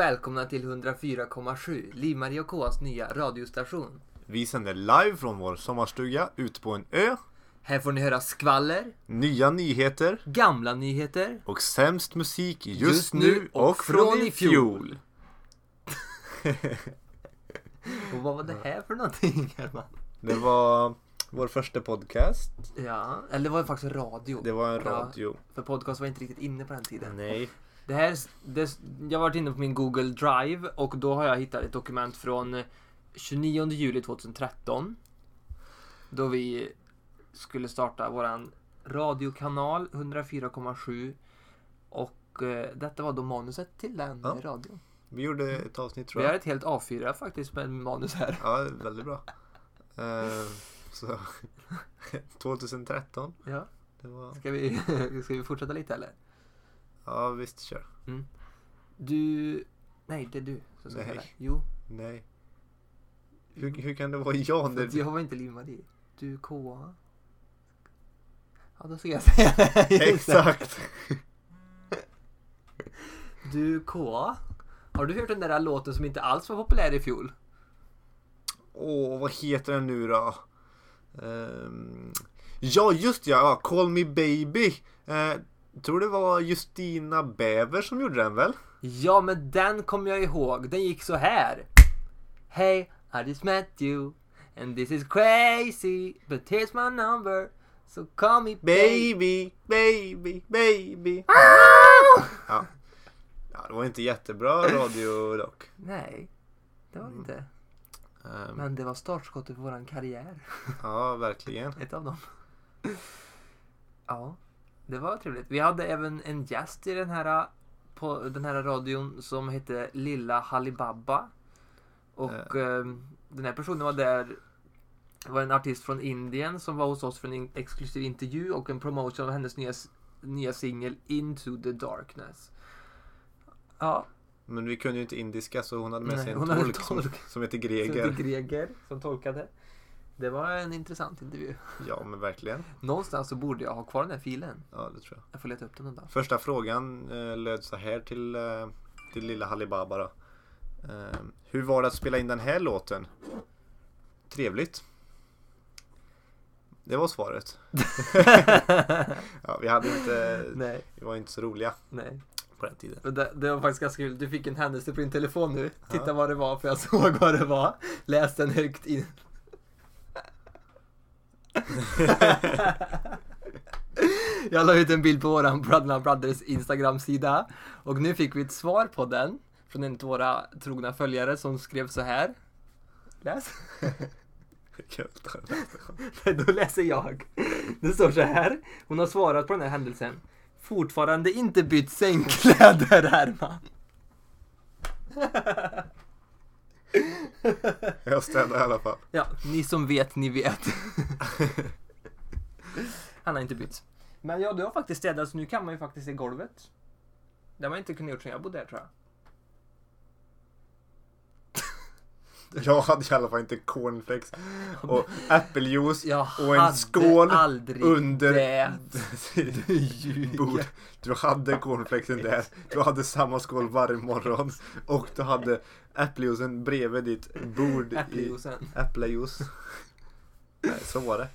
välkomna till 104,7 Liv-Marie och Ks nya radiostation. Vi sänder live från vår sommarstuga ute på en ö. Här får ni höra skvaller, Nya nyheter gamla nyheter och sämst musik just, Just nu och och från i fjol. och vad var det här för någonting Herman? Det var vår första podcast. Ja, eller det var faktiskt radio. Det var en Ja. radio. För podcast var inte riktigt inne på den tiden. Nej. Det här, det, jag har varit inne på min Google Drive och då har jag hittat ett dokument från 29 juli 2013. Då vi skulle starta våran radiokanal 104,7 och eh, detta var då manuset till den Ja. radion. Vi gjorde ett avsnitt tror Vi har jag. ett helt A4 faktiskt med manus här. Ja, väldigt bra. Eh, så 2013. Ja. Det var... Ska vi, ska vi fortsätta lite eller? Ja, visst kör. Du... Nej, det är du som ska Nej. spela. Jo. Nej. Hur, hur kan det vara jag? För att När... jag var inte Liv-Marie. Du KA. Ja, då ska jag säga det. Just det. Exakt. Du KA. Har du hört den där låten som inte alls var populär i fjol? Åh, vad heter den nu då? Ehm, ja, just ja, ja, Call Me Baby. Uh, tror det var Justina Bäver som gjorde den väl? Ja, men den kommer jag ihåg. Den gick så här. Hey, I just met you. And this is crazy. But here's my number. So call me baby. Baby, baby, baby. Ja. ja, det var inte jättebra radio dock. Nej, det var det inte. Ehm, Men det var startskottet för våran karriär. ja, verkligen. Ett av dem. Ja, det var trevligt. Vi hade även en gäst i den här, på den här radion som hette Lilla Halibaba. Och ehm, den här personen var där det var en artist från Indien som var hos oss för en in- exklusiv intervju och en promotion av hennes nya, nya singel Into the Darkness. Ja, Men vi kunde ju inte indiska så hon hade med Nej, sig en hade tolk, Som, tolk. som heter Greger. det Greger som tolkade. Det var en intressant intervju. Ja, men verkligen. Någonstans så borde jag ha kvar den här filen. Ja, det tror jag. Jag får leta upp den en dag. Första frågan eh, löd så här till, eh, till lilla Halibaba då. Eh, hur var det att spela in den här låten? Trevligt. Det var svaret. ja, vi hade inte, Nej, vi var inte så roliga nej. på den tiden. Det, det var faktiskt ganska kul. Du fick en händelse på din telefon nu. Titta Ja. vad det var, för jag såg vad det var. Läs den högt in. Jag la ut en bild på våran Brotherna Brothers Instagram-sida. Och nu fick vi ett svar på den. Från en av våra trogna följare som skrev så här. Läs. Då läser jag. Det står så här. Hon har svarat på den här händelsen. Fortfarande inte bytt sängkläder, Herman. Jag städade i alla fall. Ja, ni som vet, ni vet. Han har inte bytt. Men ja, du har faktiskt städat så nu kan man ju faktiskt se golvet. Det har man inte kunnat gjort sen jag bodde där tror jag. Jag hade i alla fall inte cornflakes och äppeljuice Jag och en skål aldrig under det. bord. Du hade cornflakesen där. Du hade samma skål varje morgon. Och du hade äppeljuicen bredvid ditt bord i Äppeljuicen. äpplejuice. Nej, så var det.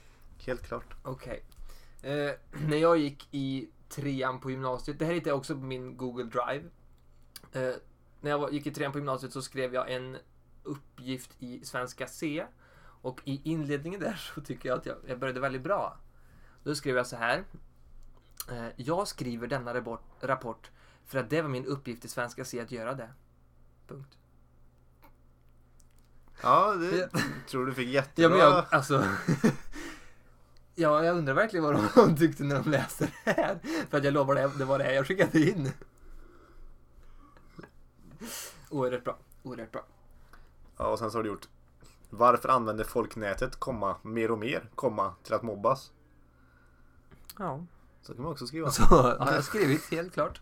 Helt klart. Okej. Eh, när jag gick i trean på gymnasiet, det här hittade jag också på min Google Drive. Eh, när jag var, gick i trean på gymnasiet så skrev jag en uppgift i svenska C. Och i inledningen där så tycker jag att jag, jag började väldigt bra. Då skrev jag så här. Eh, jag skriver denna rapport, rapport för att det var min uppgift i svenska C att göra det. Punkt. Ja, det tror du fick Ja jättebra. men jag, alltså. ja, jag undrar verkligen vad de, tyckte när de läste det här. För att jag lovar det, det var det här jag skickade in. Oerhört bra, oerhört bra. Ja, och sen så har du gjort. Varför använder folk nätet, komma, mer och mer, komma, till att mobbas? Ja. Så kan man också skriva. Så har jag skrivit, helt klart.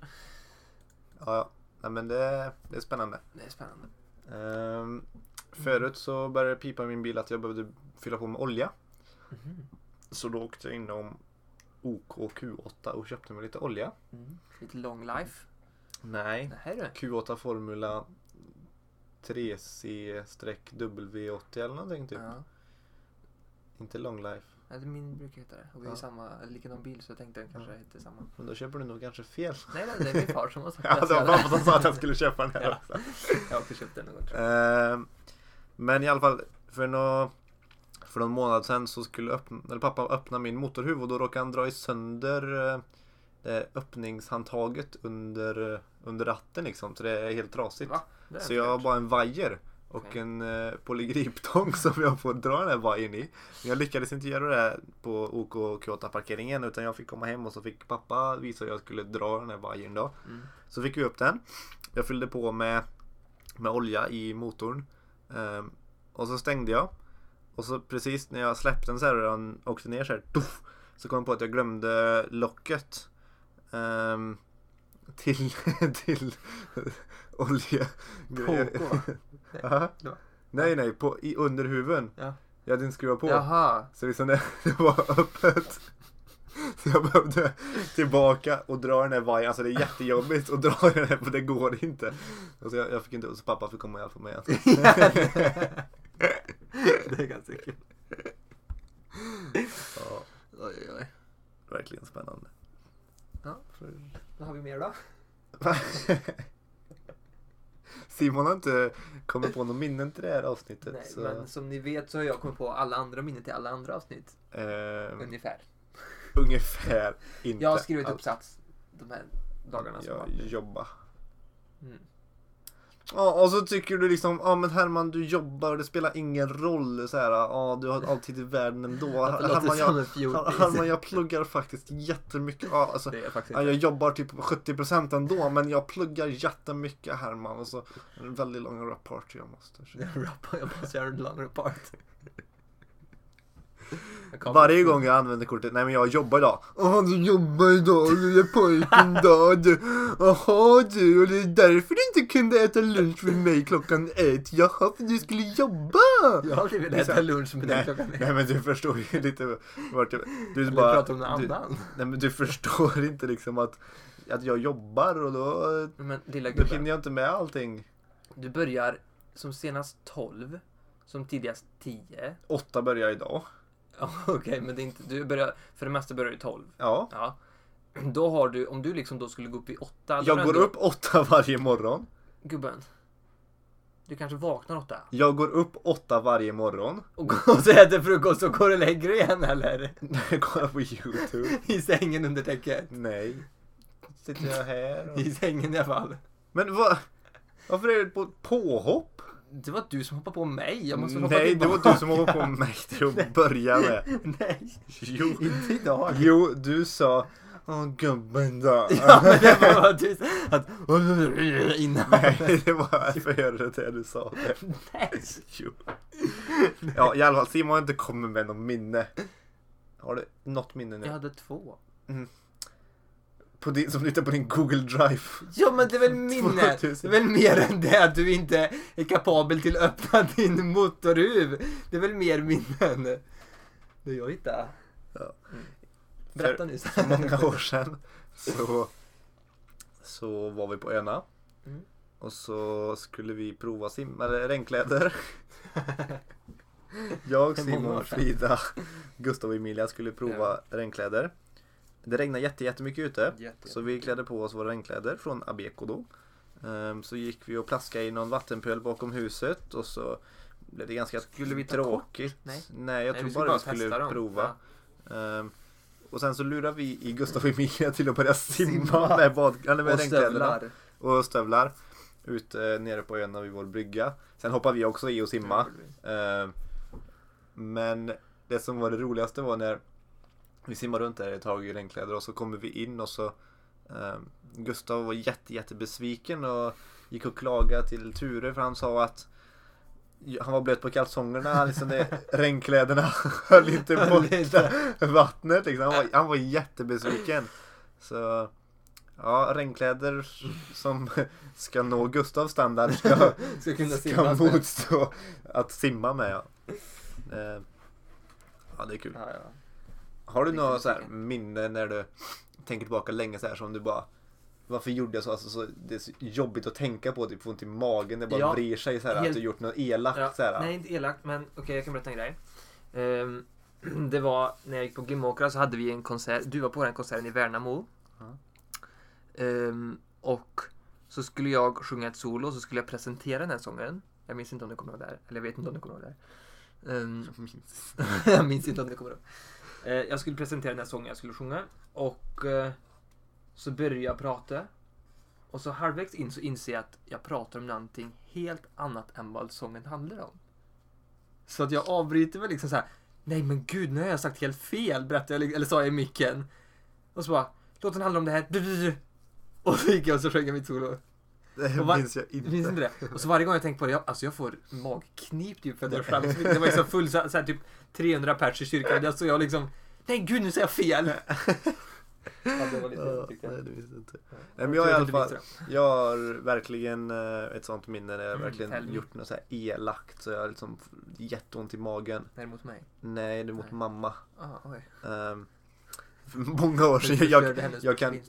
Ja, ja. Nej, men det, det är spännande. Det är spännande. Ehm, förut så började det pipa i min bil att jag behövde fylla på med olja. Mhm. Så då åkte jag inom OK Q8 och köpte mig lite olja. Mm. Lite long life. Nej. Nej du. Q8 Formula 3C-W80 eller någonting typ. Ja. Inte long life. Ja, det min brukar heta det. Och vi har Ja. samma, likadan bil så jag tänkte den kanske hette samma. Men då köper du nog kanske fel. Nej, nej, det är min far som har sagt Ja, att det var pappa som sa att jag skulle köpa den här Ja. också. Jag har också köpt den någon gång tror. Ehm, Men i alla fall, för, nå, för någon månad sedan så skulle öppna, eller pappa öppna min motorhuv och då råkade han dra i sönder eh, det öppningshandtaget under, under ratten liksom. Så det är helt trasigt. Är Så jag har bara en vajer och Okej. en eh, polygriptång som jag får dra den här vajern i. Men jag lyckades inte göra det på OK Kyoto parkeringen utan jag fick komma hem och så fick pappa visa hur jag skulle dra den här vajern då. Mm. Så fick vi upp den. Jag fyllde på med, med olja i motorn. Ehm, och så stängde jag. Och så precis när jag släppte den så här och den åkte ner så här. Tuff, så kom jag på att jag glömde locket. ehm, till till olja. Ja. Ja. Nej nej, på, i underhuven. Ja. Jag hade inte skruvat på. Jaha. Så liksom det, det var öppet. Så jag behövde tillbaka och dra den här vajern. Alltså det är jättejobbigt att dra den här för det går inte. Och så jag, jag fick inte, så pappa fick komma och hjälpa mig. Alltså. det är ganska kul. Ja, Oj, oj, oj. verkligen spännande. Ja, vad har vi mer då? Simon har inte kommit på någon minnen till det här avsnittet. Nej, så, men som ni vet så har jag kommit på alla andra minnen till alla andra avsnitt. ehm, Ungefär. ungefär inte. Jag har skrivit alls. uppsats de här dagarna som Jag var. jobbar. Mm. Ja, och så tycker du liksom, ja men Herman du jobbar och det spelar ingen roll så här, ja du har alltid i världen ändå. Herman, jag. Herman jag pluggar faktiskt jättemycket. Ja, alltså, faktiskt jag jobbar typ 70% ändå men jag pluggar jättemycket Herman. Och så en väldigt lång rapport jag måste. Jag rappar, jag måste göra en lång report. Varje gång jag använder kortet, nej men jag jobbar idag. Ja du jobbar idag, du är pojken då. Du. Jaha du, och det är därför du inte kunde äta lunch med mig klockan ett. Jaha, för du skulle jobba. Jag har blivit äta lunch med dig klockan ett. nej men du förstår ju lite vart jag... Du bara... prata om annat. nej men du förstår inte liksom att, att jag jobbar och då, Men lilla då hinner gubben, jag inte med allting. du börjar som senast 12, som tidigast 10. Åtta börjar idag. Okej, men det är inte, du börjar, för det mesta börjar du 12. Ja. Ja. Då har du, om du liksom då skulle gå upp i 8. Jag går upp åtta varje morgon. Gubben. Du kanske vaknar 8. Jag går upp åtta varje morgon. Och går och så äter frukost och går och lägger igen eller? Jag kollar på YouTube. I sängen under täcket. Nej. Sitter jag här och... I sängen i alla fall. Men vad? Varför är det på påhopp? Det var du som hoppade på mig. Jag måste hoppa Nej, det var du som hoppade på mig till att börja med. Nej, Jo. inte idag. Jo, du sa Åh gubben då. Ja, men det var du att innan. Nej, det var före det du sa det. Nej. Jo. Ja, i alla fall. Simon har inte kommit med något minne. Har du något minne nu? Jag hade två. På din, som hittar på din Google Drive. Ja men det är väl minne. 2000. Det är väl mer än det att du inte är kapabel till att öppna din motorhuv. Det är väl mer minnen. Det jag hittade. Ja. Mm. Berätta nu. För många år sedan så, så var vi på öarna. Mm. Och så skulle vi prova sim eller regnkläder. Jag, Simon. Frida, Gustav och Emilia skulle prova regnkläder. Det regnade jätte, jättemycket ute. Jätte- Så vi klädde på oss våra regnkläder från Abeco då. Ehm, Så gick vi och plaskade i någon vattenpöl bakom huset och så blev det ganska Skulle vi ta tråkigt. Nej. Nej, jag Nej, tror bara bara vi skulle dem. prova. Ehm, och sen så lurar vi i Gustav och Emilia till att börja simma, Simma. med, bad, eller med Och regnkläderna. stövlar. Och stövlar. Ute nere på ön vid vår brygga. Sen hoppar vi också i och simma. Ehm, men det som var det roligaste var när vi simmade runt där ett tag i regnkläder och så kommer vi in och så ehm, Gustav var jätte, jätte besviken och gick och klagade till Ture för han sa att han var blöt på kalsongerna, liksom det, regnkläderna höll inte borta vattnet liksom. Han var, han var jättebesviken. Så ja, regnkläder som ska nå Gustavs standard ska, Ska kunna ska simma. med. motstå att simma med. Ja, Eh, ja det är kul. Ja, ja. Har du några så här minne när du tänker tillbaka länge så här som du bara varför gjorde jag så? Alltså, så? Det är så jobbigt att tänka på, typ få ont i magen, det bara Ja, vrir sig så här, helt- att du gjort något elakt Ja, så här. nej, inte elakt, men okej, jag kan berätta en grej. Ehm, det var när jag gick på Glimåkra så hade vi en konsert. Du var på den konserten i Värnamo. Ja. Ehm, och så skulle jag sjunga ett solo och så skulle jag presentera den här sången. Jag minns inte om du kommer ihåg det här. Eller jag vet inte om du kommer ihåg det här. Ehm, Jag minns. jag minns inte om du kommer ihåg. Eh, jag skulle presentera den här sången jag skulle sjunga. Och eh, så började jag prata. Och så halvvägs in så inser jag att jag pratar om någonting helt annat än vad sången handlar om. Så att jag avbryter väl liksom så här. Nej men gud, nu har jag sagt helt fel, berättade jag, eller sa jag i micken. Och så bara, låten handlar om det här. Och så gick jag och så sjöng jag mitt solo. Det Och va- minns jag inte. Minns inte det? Och så varje gång jag tänker på det, jag, alltså jag får magknip typ för att jag skäms. mycket. Det var liksom full, så här, typ 300 pers i kyrkan. Stod jag liksom, nej gud nu säger jag fel. Ja, det var lite Ja, tyckte nej, jag. det visste jag inte. Ja. Nej, men jag i alla vet fall, jag har verkligen eh, ett sånt minne när jag Mm, verkligen me. gjort något så här elakt så jag har liksom jätteont i magen. Nej, mot mig. Nej, det är mot Nej. mamma. Ah, oj. Um, för många år sedan. Jag, hennes jag kan...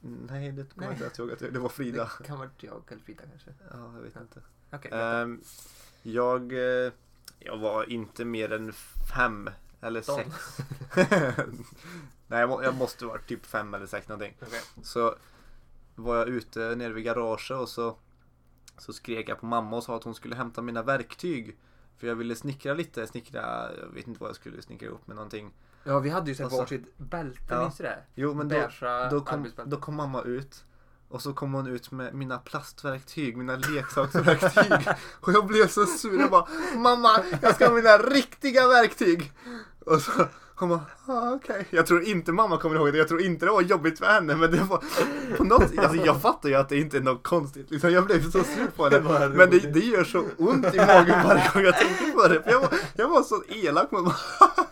Nej, det kommer jag inte ihåg att jag, det var Frida. Det kan vara jag eller Frida kanske. Ja, jag vet Ja. inte. Okej. Ehm, jag, eh, jag var inte mer än fem eller Sån. sex. Nej, jag, må, jag måste vara typ fem eller sex någonting. Okej. Så var jag ute nere vid garaget och så, så skrek jag på mamma och sa att hon skulle hämta mina verktyg. För jag ville snickra lite, snickra, jag vet inte vad jag skulle snickra upp med någonting. Ja, vi hade ju sett Och så- varsitt bälte, Ja. minns du det? Jo men då, då, kom, då kom mamma ut. Och så kom hon ut med mina plastverktyg, mina leksaksverktyg. och jag blev så sur. Jag bara Mamma, jag ska ha mina riktiga verktyg. Och så hon bara, ah, okej. Jag tror inte mamma kommer ihåg det. Jag tror inte det var jobbigt för henne. Men det var på något alltså jag fattar ju att det inte är något konstigt. Liksom, jag blev så sur på henne. Men det, det gör så ont i magen varje gång jag tänker på det. För jag var, jag var så elak mot mamma.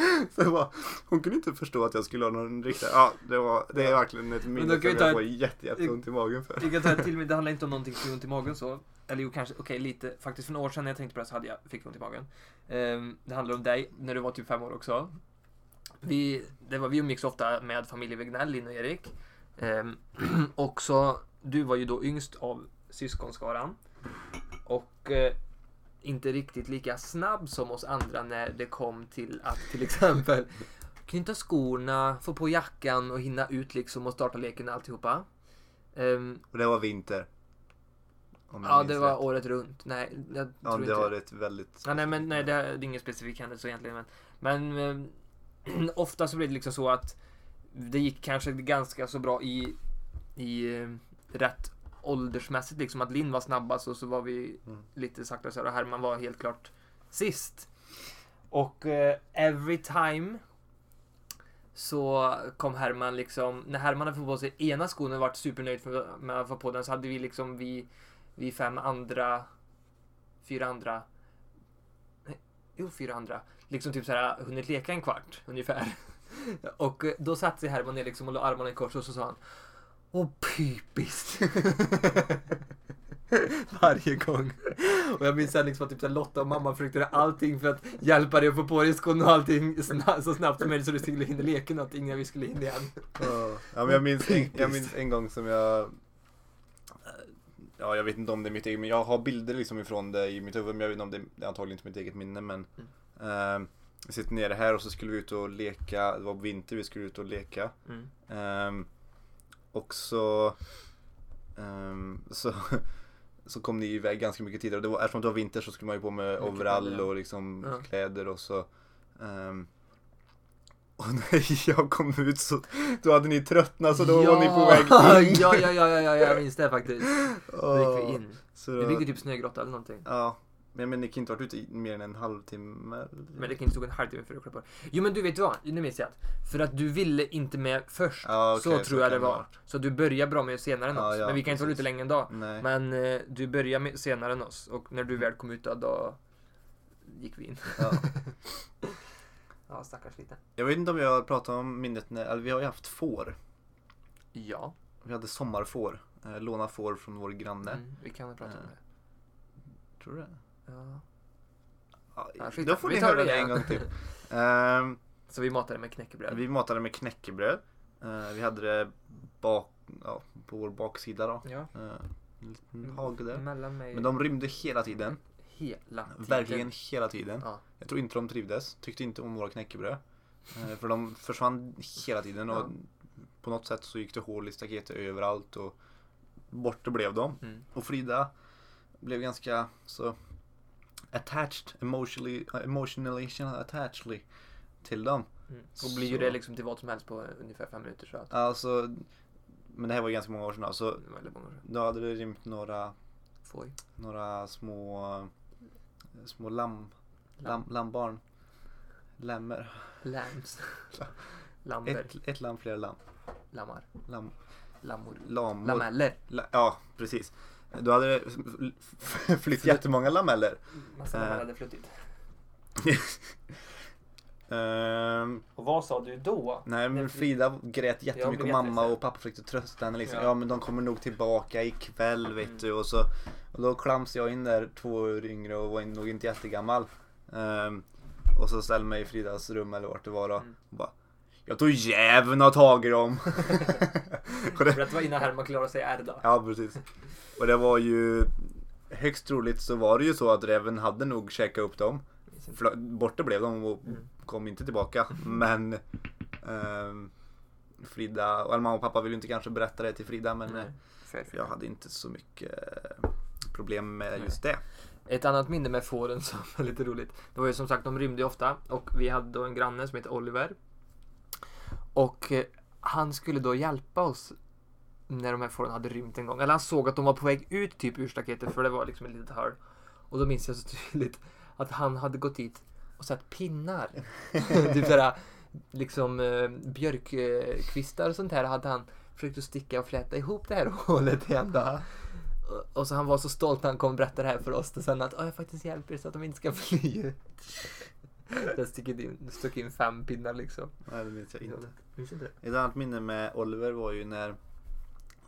Så jag bara, hon kunde inte förstå att jag skulle ha någon riktig, ja det var, det är verkligen ett minne som ta jag får jätte, jätteont i magen för. Vi kan ta till, men det handlar inte om någonting som gör ont i magen så. Eller jo, kanske, okej lite. Faktiskt för några år sedan när jag tänkte på det så hade jag, fick jag ont i magen. Ehm, det handlar om dig, när du var typ fem år också. Vi, det var, vi umgicks ofta med familjen Wegnell, Linn och Erik. Ehm, och så, du var ju då yngst av syskonskaran. Och eh, inte riktigt lika snabb som oss andra när det kom till att till exempel knyta skorna, få på jackan och hinna ut liksom och starta leken och alltihopa. Ehm, Och det var vinter. Ja, det var rätt. året runt. Nej, jag Ja, tror det inte har ett väldigt... Ja, nej, men nej, det är, ingen specifik händelse egentligen. Men, men eh, ofta så blir det liksom så att det gick kanske ganska så bra i, i eh, rätt åldersmässigt. Liksom att Linn var snabbast och så var vi Mm. lite sakta så här, och Herman var helt klart sist. Och eh, every time så kom Herman liksom, när Herman hade fått på sig ena skon och varit supernöjd för- med att få på den så hade vi liksom vi, vi fem andra, fyra andra, nej, jo fyra andra, liksom typ så här hunnit leka en kvart ungefär. Och då satte sig Herman ner liksom och la armarna i kors och så sa han Åh pypiskt. Varje gång. Och jag minns sen liksom att typ så här Lotta och mamma försökte göra allting för att hjälpa dig att få på dig skon och allting så snabbt som möjligt så du skulle hinna leka någonting när vi skulle in igen. Ja, men jag minns, en, jag minns en gång som jag... Ja, jag vet inte om det är mitt eget, men jag har bilder liksom ifrån det i mitt huvud, men jag vet inte om det, det är antagligen inte mitt eget minne, men... ehm, vi sitter nere här och så skulle vi ut och leka, det var vinter, vi skulle ut och leka. Mm. Ehm, och så, ehm, så, så kom ni iväg ganska mycket tidigare. Det var, eftersom det var vinter så skulle man ju på med overall ja. och liksom Ja. kläder och så. ehm, och när jag kom ut så då hade ni tröttnat så då var ni på väg in. ja, ja, ja, ja, ja, jag minns det faktiskt. Då gick vi in. Så Vi då, byggde typ snögrotta eller någonting. Ja, men, men ni kan inte ha varit ute i mer än en halvtimme. eller? Men det kan inte stå en halvtimme för att det. Jo men du vet vad, nu minns jag att För att du ville inte med först. Ja, okej, så så tror jag det det var. Så du började bra med senare än oss. ja, men vi kan inte vara precis. ute länge en dag. Nej. Men eh, du började med senare än oss. Och när du väl kom ut då, då gick vi in. Ja. Ja, stackars lite. Jag vet inte om jag har pratat om minnet när, eller vi har ju haft får. Ja, Vi hade sommarfår. Eh, låna får från vår granne. mm, vi kan väl prata om Eh, det. Tror du det? Ja. Ja, skit då får vi ni tar höra det det en igen. gång till. Ehm, Så vi matade med knäckebröd. vi matade med knäckebröd. Eh, vi hade det bak, ja, på vår baksida då. Ja. Eh, en liten hage där. Mellan mig Men de rymde hela tiden. hela tiden. Verkligen hela tiden. Ja. Jag tror inte de trivdes. Tyckte inte om våra knäckebröd. Eh, För de försvann hela tiden och Ja. på något sätt så gick det hål i staketet överallt och borta blev de. Mm. Och Frida blev ganska så attached, emotionally, emotionally attached till dem. Mm. Och blir ju Så- det liksom till vad som helst på ungefär fem minuter så att Alltså, men det här var ju ganska många år sedan så det var väldigt många år sedan. då hade det rymt några, Foj. några små, små lamm, Lamm. lam, lammbarn. Lämmer. Lambs. Lamber. Ett, ett lamm, flera lamm. Lammar. Lam, Lammor. lamor. Lameller. La, ja, precis. Då hade det flytt jättemånga lameller. Massa Eh. lammar hade fluttit. Ehm, Och vad sa du då? nej men Frida grät jättemycket och mamma och pappa försökte trösta henne liksom. Ja. Ja. men de kommer nog tillbaka ikväll vet Mm. du. Och, så, och då klams jag in där två år yngre och var nog inte jättegammal. Ehm, och så ställde mig i Fridas rum eller vart det var då. Mm. Och bara, jag tror jäveln har tagit dem. och det, det var innan Herman klarade sig R då. Ja, precis. Och det var ju högst troligt så var det ju så att räven hade nog käkat upp dem. Borta blev de och Mm. kom inte tillbaka. Men ehm, Frida, och eller mamma och pappa vill ju inte kanske berätta det till Frida men Nej. eh, jag hade inte så mycket eh, problem med just det. Ett annat minne med fåren som är lite roligt. Det var ju som sagt, de rymde ofta och vi hade då en granne som heter Oliver. Och eh, han skulle då hjälpa oss när de här fåren hade rymt en gång. Eller han såg att de var på väg ut typ ur staketet för det var liksom ett litet hörn. Och då minns jag så tydligt att han hade gått dit och satt pinnar. typ sådär liksom eh, björkkvistar och sånt här hade han försökt att sticka och fläta ihop det här hålet igen då. Och- så han var så stolt när han kom och berättade det här för oss och sen att "Åh, jag faktiskt hjälper er så att de inte ska fly Jag stack in, stack in fem pinnar liksom. Nej, det minns jag inte. Minns inte det? Ett annat minne med Oliver var ju när,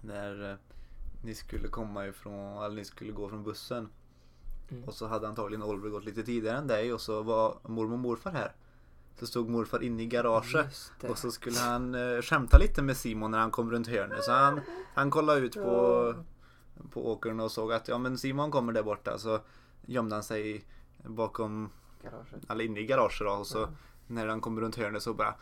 när eh, ni skulle komma ifrån, eller ni skulle gå från bussen. Mm. Och så hade antagligen Oliver gått lite tidigare än dig och så var mormor och morfar här. Så stod morfar inne i garaget. Det. Och så skulle han eh, skämta lite med Simon när han kom runt hörnet. Så han, han kollade ut på, på åkern och såg att ja men Simon kommer där borta. Så gömde han sig bakom, Garaget. eller inne i garaget då. Och så Ja. när han kom runt hörnet så bara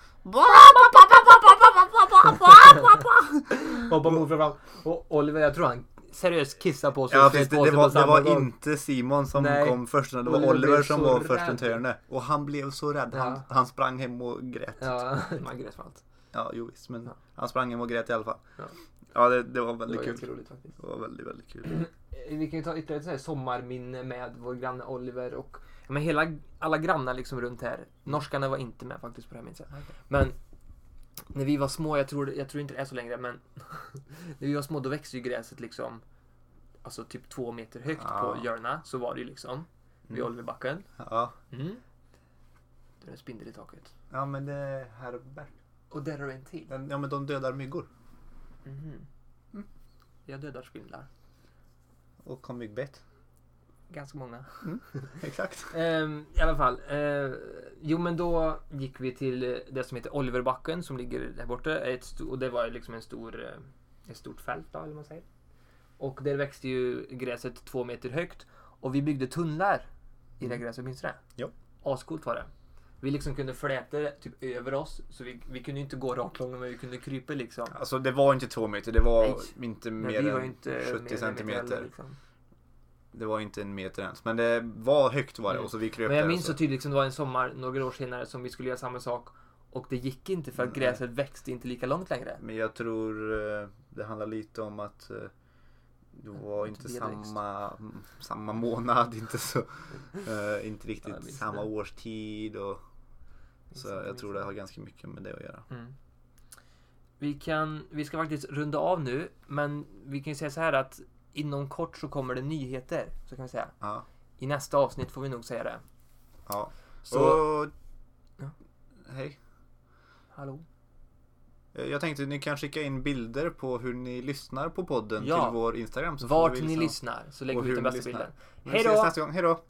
Hoppa morfar fram. Och Oliver, jag tror han seriöst kissade på sig Ja precis, det, på det var, det var inte Simon som Nej. kom först det var Oliver som var först runt hörnet. Och han blev så rädd. Han, Ja. han sprang hem och grät. Ja, Ja, man grät för allt. jo visst men Ja. han sprang hem och grät i alla fall. Ja. Ja det, det var Det väldigt var kul. roligt faktiskt. Det var väldigt väldigt kul. Vi kan ju ta ytterligare ett sånt här sommarminne med vår granne Oliver och men hela, alla grannar liksom runt här. Norskarna var inte med faktiskt på det här minns jag. Men när vi var små, jag tror, jag tror inte det är så längre, men när vi var små då växte ju gräset liksom alltså typ två meter högt Ja. på Jörna. Så var det ju liksom. Vid Mm. Oliverbacken. Ja. Mm. Det är en spindel i taket. ja men det är Herbert. Och där har du en till. Ja men de dödar myggor. Mhm. Mm. Jag dödar spindlar. Och har myggbett. Ganska många. Exakt. Ehm, I alla fall. Eh, jo men då gick vi till eh, det som heter Oliverbacken som ligger där borta. Ett och det var liksom en stor, eh, ett stort fält då, eller vad man säger. Och där växte ju gräset två meter högt. Och vi byggde tunnlar i det Mm. gräset, minns du det? Jo. Ascoolt var det. Vi liksom kunde fläta typ över oss. Så vi, vi kunde inte gå rakt långt men vi kunde krypa liksom. Alltså det var inte två meter. Det var Nej. inte mer vi var än inte mer 70 än en meter centimeter. heller, liksom. Det var inte en meter ens. Men det var högt var det. Mm. Och så vi kröp Men jag minns så tydligt som det var en sommar några år senare som vi skulle göra samma sak. Och det gick inte för att Nej. gräset växte inte lika långt längre. Men jag tror eh, det handlar lite om att eh, det var Inte samma, mm, samma månad, inte så, eh, inte Ja, riktigt minns samma det. årstid och så jag minns tror det har ganska mycket med det att göra. Mm. Vi, kan, vi ska faktiskt runda av nu, men vi kan ju säga så här att inom kort så kommer det nyheter. Så kan vi säga. Ja, I nästa avsnitt får vi nog säga det. ja. Så, Och, Ja. Hej. hallå? Eh, Jag tänkte ni kan skicka in bilder på hur ni lyssnar på podden Ja. till vår Instagram. Så Vart vi ni lyssnar så lägger vi ut den bästa lyssnar. bilden. Hej då!